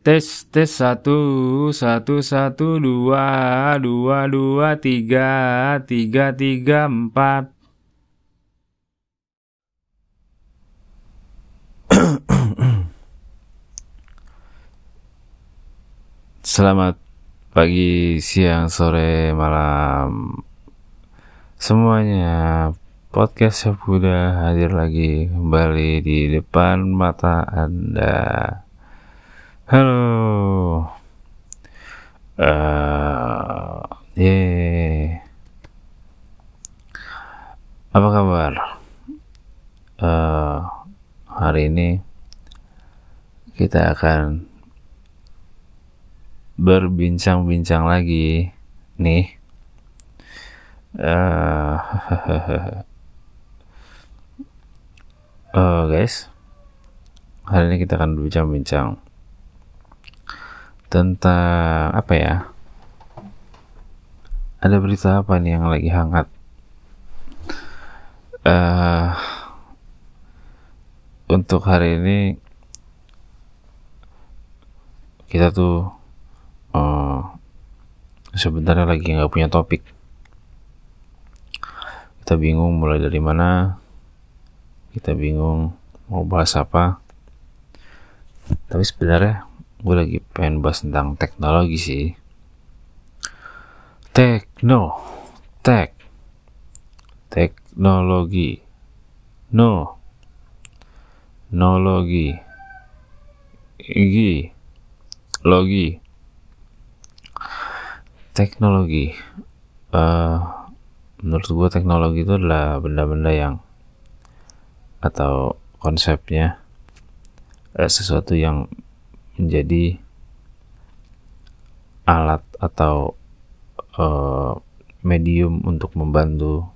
Tes tes satu satu satu dua dua dua tiga tiga tiga empat. Selamat pagi, siang, sore, malam semuanya. Podcast Sapuda hadir lagi kembali di depan mata Anda. Halo. Uh, yeah. Apa kabar? Uh, hari ini kita akan berbincang-bincang lagi nih. Uh, uh, guys, hari ini kita akan berbincang-bincang tentang apa ya? Ada berita apa nih yang lagi hangat? Uh, untuk hari ini kita tuh uh, sebenarnya lagi nggak punya topik. Kita bingung mulai dari mana kita bingung mau bahas apa tapi sebenarnya gue lagi pengen bahas tentang teknologi sih. Tekno. Tek. Teknologi. No. Nologi. Igi. Logi. Teknologi. Uh, menurut gue teknologi itu adalah benda-benda yang atau konsepnya eh, sesuatu yang menjadi alat atau eh, medium untuk membantu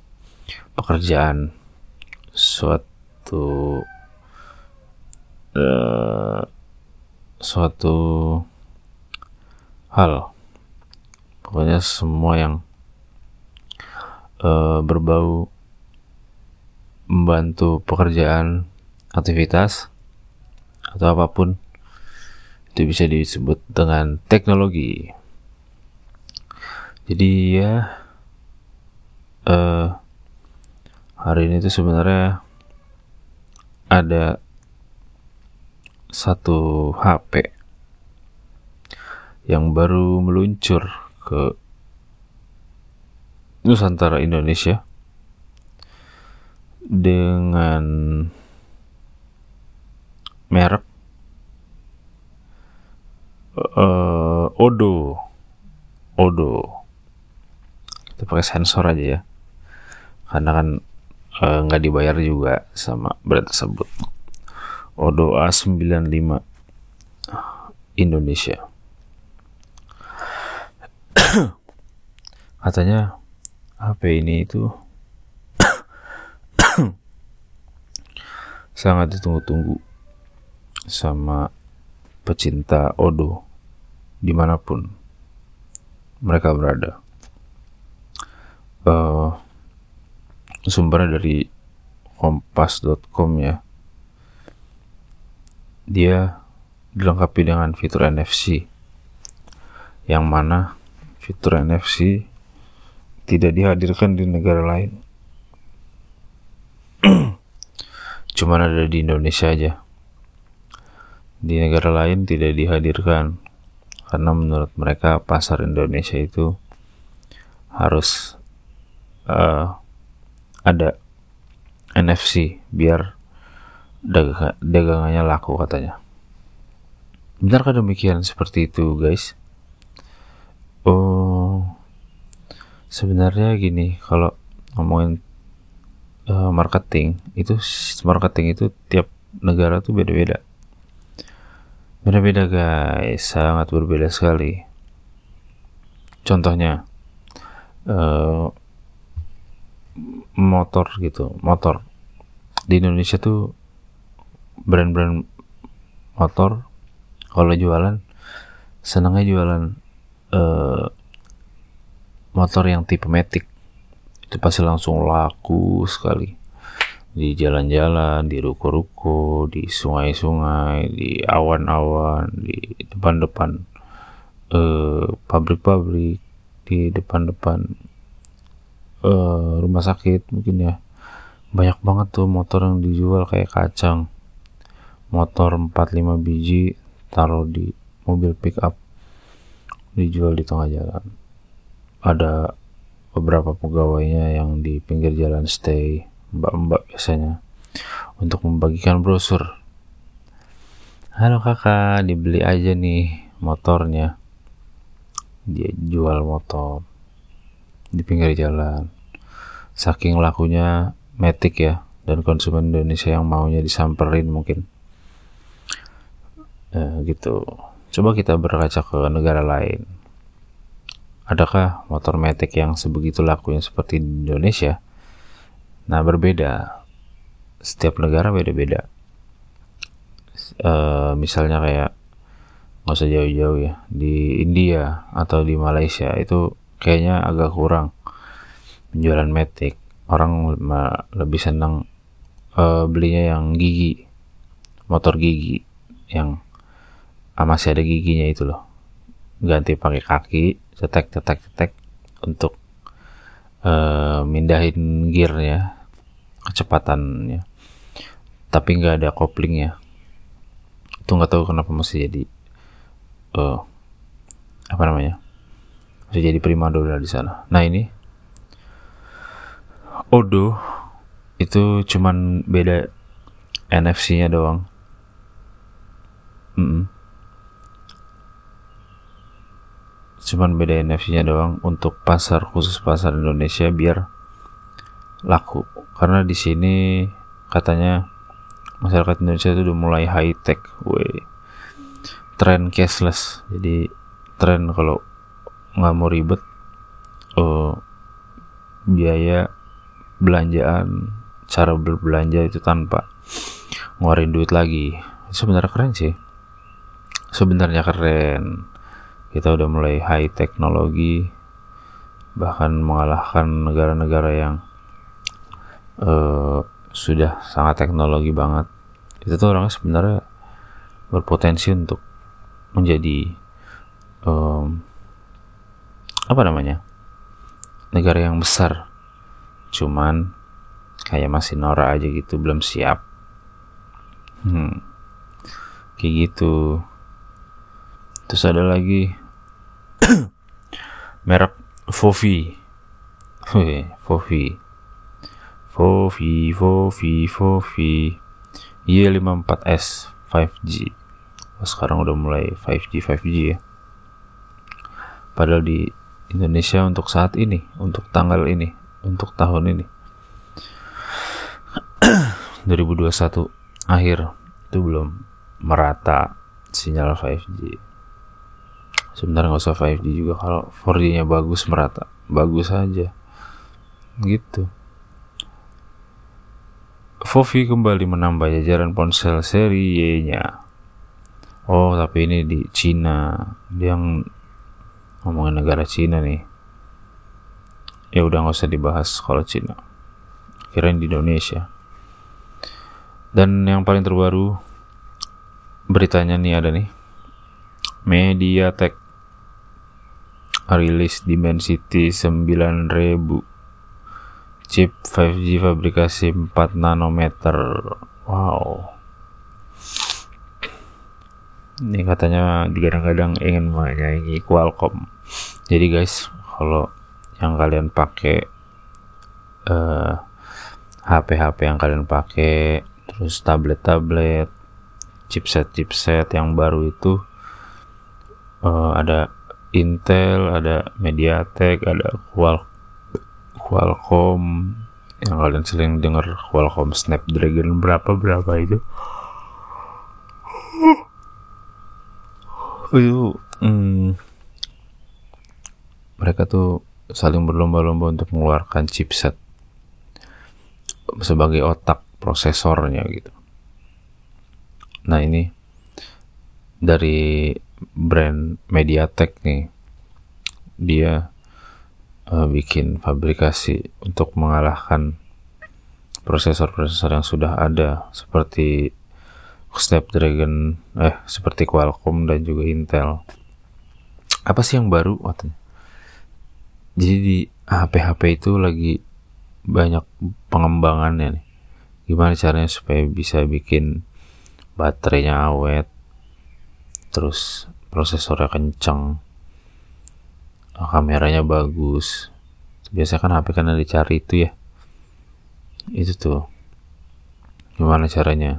pekerjaan suatu eh, suatu hal. Pokoknya semua yang uh, berbau membantu pekerjaan, aktivitas, atau apa pun itu bisa disebut dengan teknologi. Jadi ya uh, hari ini tuh sebenarnya ada satu HP yang baru meluncur ke Nusantara Indonesia dengan merek uh, Odo. Odo. Kita pakai sensor aja ya. Karena kan eh, nggak uh, dibayar juga sama brand tersebut. Odo A95 Indonesia. Katanya HP ini itu sangat ditunggu-tunggu sama pecinta Odo di mana pun mereka berada. Uh, sumbernya dari kompas.com ya. Dia dilengkapi dengan fitur NFC yang mana fitur NFC tidak dihadirkan di negara lain. cuman ada di Indonesia aja di negara lain tidak dihadirkan karena menurut mereka pasar Indonesia itu harus uh, ada NFC biar dag dagangannya laku katanya. Benarkah demikian? Seperti itu guys. Oh sebenarnya gini kalau ngomongin uh, marketing itu marketing itu tiap negara tuh beda-beda beda-beda guys. Sangat berbeda sekali. Contohnya uh, motor gitu motor. Di Indonesia tuh brand-brand motor kalau jualan senangnya jualan uh, motor yang tipe matic. Itu pasti langsung laku sekali di jalan-jalan, di ruko-ruko, di sungai-sungai, di awan-awan, di depan-depan eh, pabrik-pabrik, di depan-depan eh, rumah sakit mungkin ya. Banyak banget tuh motor yang dijual kayak kacang. Motor 4-5 biji taruh di mobil pick up dijual di tengah jalan. Ada beberapa pegawainya yang di pinggir jalan stay mbak-mbak biasanya untuk membagikan brosur. Halo kakak, dibeli aja nih motornya. Dia jual motor di pinggir jalan. Saking lakunya metik ya, dan konsumen Indonesia yang maunya disamperin mungkin. Eh, gitu. Coba kita berkaca ke negara lain. Adakah motor metik yang sebegitu lakunya seperti di Indonesia? Nah, berbeda. Setiap negara beda-beda. Uh, misalnya kayak nggak usah jauh-jauh ya di India atau di Malaysia itu kayaknya agak kurang penjualan metik orang lebih senang uh, belinya yang gigi motor gigi yang ah, masih ada giginya itu loh ganti pakai kaki cetek cetek cetek untuk uh, mindahin gearnya kecepatannya. Tapi nggak ada koplingnya itu nggak tahu kenapa masih jadi uh, apa namanya masih jadi prima dona di sana. Nah ini Odo itu cuman beda NFC-nya doang. Mm -mm. Cuman beda NFC-nya doang untuk pasar khusus pasar Indonesia biar laku. Karena di sini katanya masyarakat Indonesia itu udah mulai high tech, weh. Tren cashless. Jadi tren kalau nggak mau ribet uh, biaya belanjaan cara berbelanja itu tanpa ngeluarin duit lagi. Sebenarnya keren sih. Sebenarnya keren kita udah mulai high teknologi bahkan mengalahkan negara-negara yang uh, sudah sangat teknologi banget. Itu tuh orangnya sebenarnya berpotensi untuk menjadi um, apa namanya negara yang besar. Cuman kayak masih norak aja gitu belum siap. Hmm. kayak gitu. Terus ada lagi merek Fofi Fofi Fofi, Fofi, Fofi. Y54S 5G. Oh, sekarang udah mulai 5G, 5G ya. Padahal di Indonesia untuk saat ini, untuk tanggal ini, untuk tahun ini. 2021 akhir itu belum merata sinyal 5G. Sebenarnya nggak usah 5G juga kalau 4G-nya bagus merata, bagus aja. Gitu. Fovi kembali menambah jajaran ponsel seri Y-nya. Oh, tapi ini di Cina. Dia yang ngomongin negara Cina nih. Ya udah nggak usah dibahas kalau Cina. Kirain di Indonesia. Dan yang paling terbaru beritanya nih ada nih. MediaTek rilis Dimensity 9000 chip 5G fabrikasi 4 nanometer. Wow. Ini katanya kadang-kadang ingin menyaingi Qualcomm. Jadi guys kalau yang kalian pakai uh, eh, HP-HP yang kalian pakai terus tablet-tablet chipset-chipset yang baru itu uh, ada Intel, ada MediaTek, ada Qualcomm Qualcomm yang kalian sering dengar Qualcomm Snapdragon berapa berapa itu itu hmm, mereka tuh saling berlomba-lomba untuk mengeluarkan chipset sebagai otak prosesornya gitu. Nah ini dari brand MediaTek nih, dia uh, bikin fabrikasi untuk mengalahkan prosesor-prosesor yang sudah ada seperti Snapdragon eh seperti Qualcomm dan juga Intel. Apa sih yang baru? Katanya jadi di HP-HP itu lagi banyak pengembangannya nih. Gimana caranya supaya bisa bikin baterainya awet terus prosesornya kenceng. Kameranya bagus. Biasanya kan HP kan dicari itu ya. Itu tuh. Gimana caranya?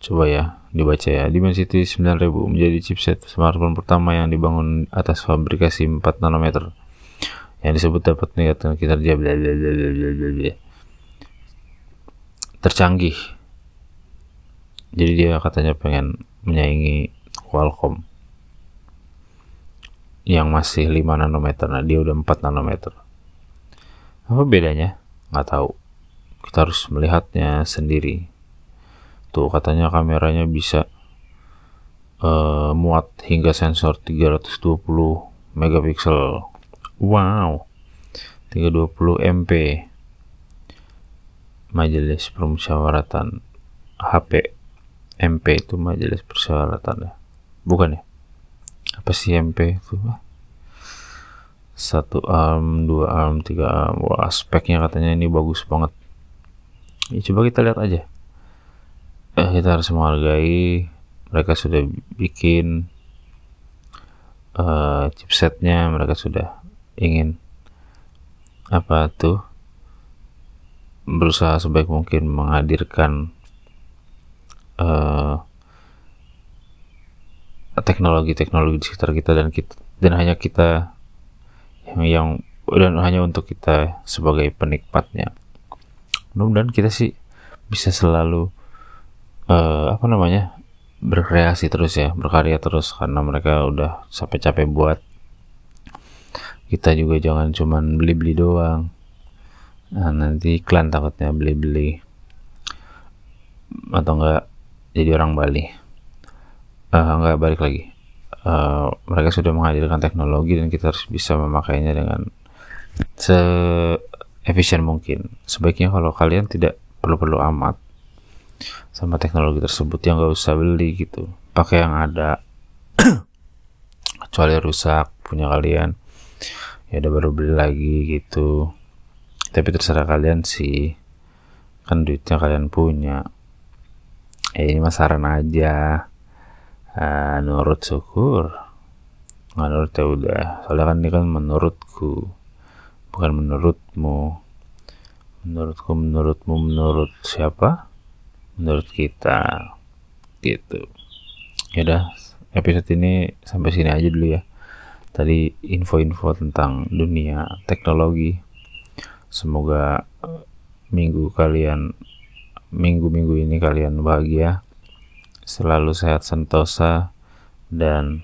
Coba ya dibaca ya. Dimensity 9000 menjadi chipset smartphone pertama yang dibangun atas fabrikasi 4 nanometer. Yang disebut dapat meningkatkan kinerja tercanggih jadi dia katanya pengen menyaingi Qualcomm yang masih 5 nanometer. Nah dia udah 4 nanometer. Apa bedanya? Nggak tahu. Kita harus melihatnya sendiri. Tuh katanya kameranya bisa uh, muat hingga sensor 320 megapiksel. Wow. 320 MP majelis permusyawaratan HP MP itu majelis permusyawaratan ya? Bukan ya? Apa sih MP itu? Satu arm dua arm tiga arm. Wah speknya katanya ini bagus banget. Ya, coba kita lihat aja. Eh, kita harus menghargai mereka sudah bikin uh, chipsetnya mereka sudah ingin apa tuh berusaha sebaik mungkin menghadirkan uh, teknologi-teknologi di sekitar kita dan kita dan hanya kita yang yang dan hanya untuk kita sebagai penikmatnya. Mudah-mudahan kita sih bisa selalu uh, apa namanya berkreasi terus ya berkarya terus karena mereka udah sampai capek buat. Kita juga jangan cuman beli-beli doang. Nah, nanti iklan takutnya beli-beli. Atau enggak jadi orang Bali. Uh, enggak balik lagi. Uh, mereka sudah menghadirkan teknologi dan kita harus bisa memakainya dengan se efisien mungkin. Sebaiknya kalau kalian tidak perlu-perlu amat sama teknologi tersebut yang gak usah beli gitu. Pakai yang ada. Kecuali rusak punya kalian ya udah baru beli lagi gitu. Tapi terserah kalian sih. Kan duitnya kalian punya ya ini mas saran aja. Uh, nurut syukur nurut ya udah. Soalnya kan ini kan menurutku bukan menurutmu. Menurutku menurutmu menurut siapa? Menurut kita. Gitu. Ya udah episode ini sampai sini aja dulu ya. Tadi info-info tentang dunia teknologi. Semoga eh, minggu kalian minggu-minggu ini kalian bahagia selalu sehat sentosa dan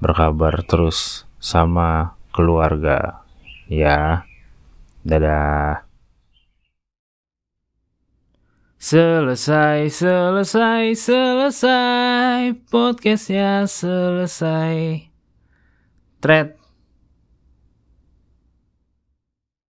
berkabar terus sama keluarga. Ya dadah. Selesai, selesai, selesai Podcastnya selesai. Thread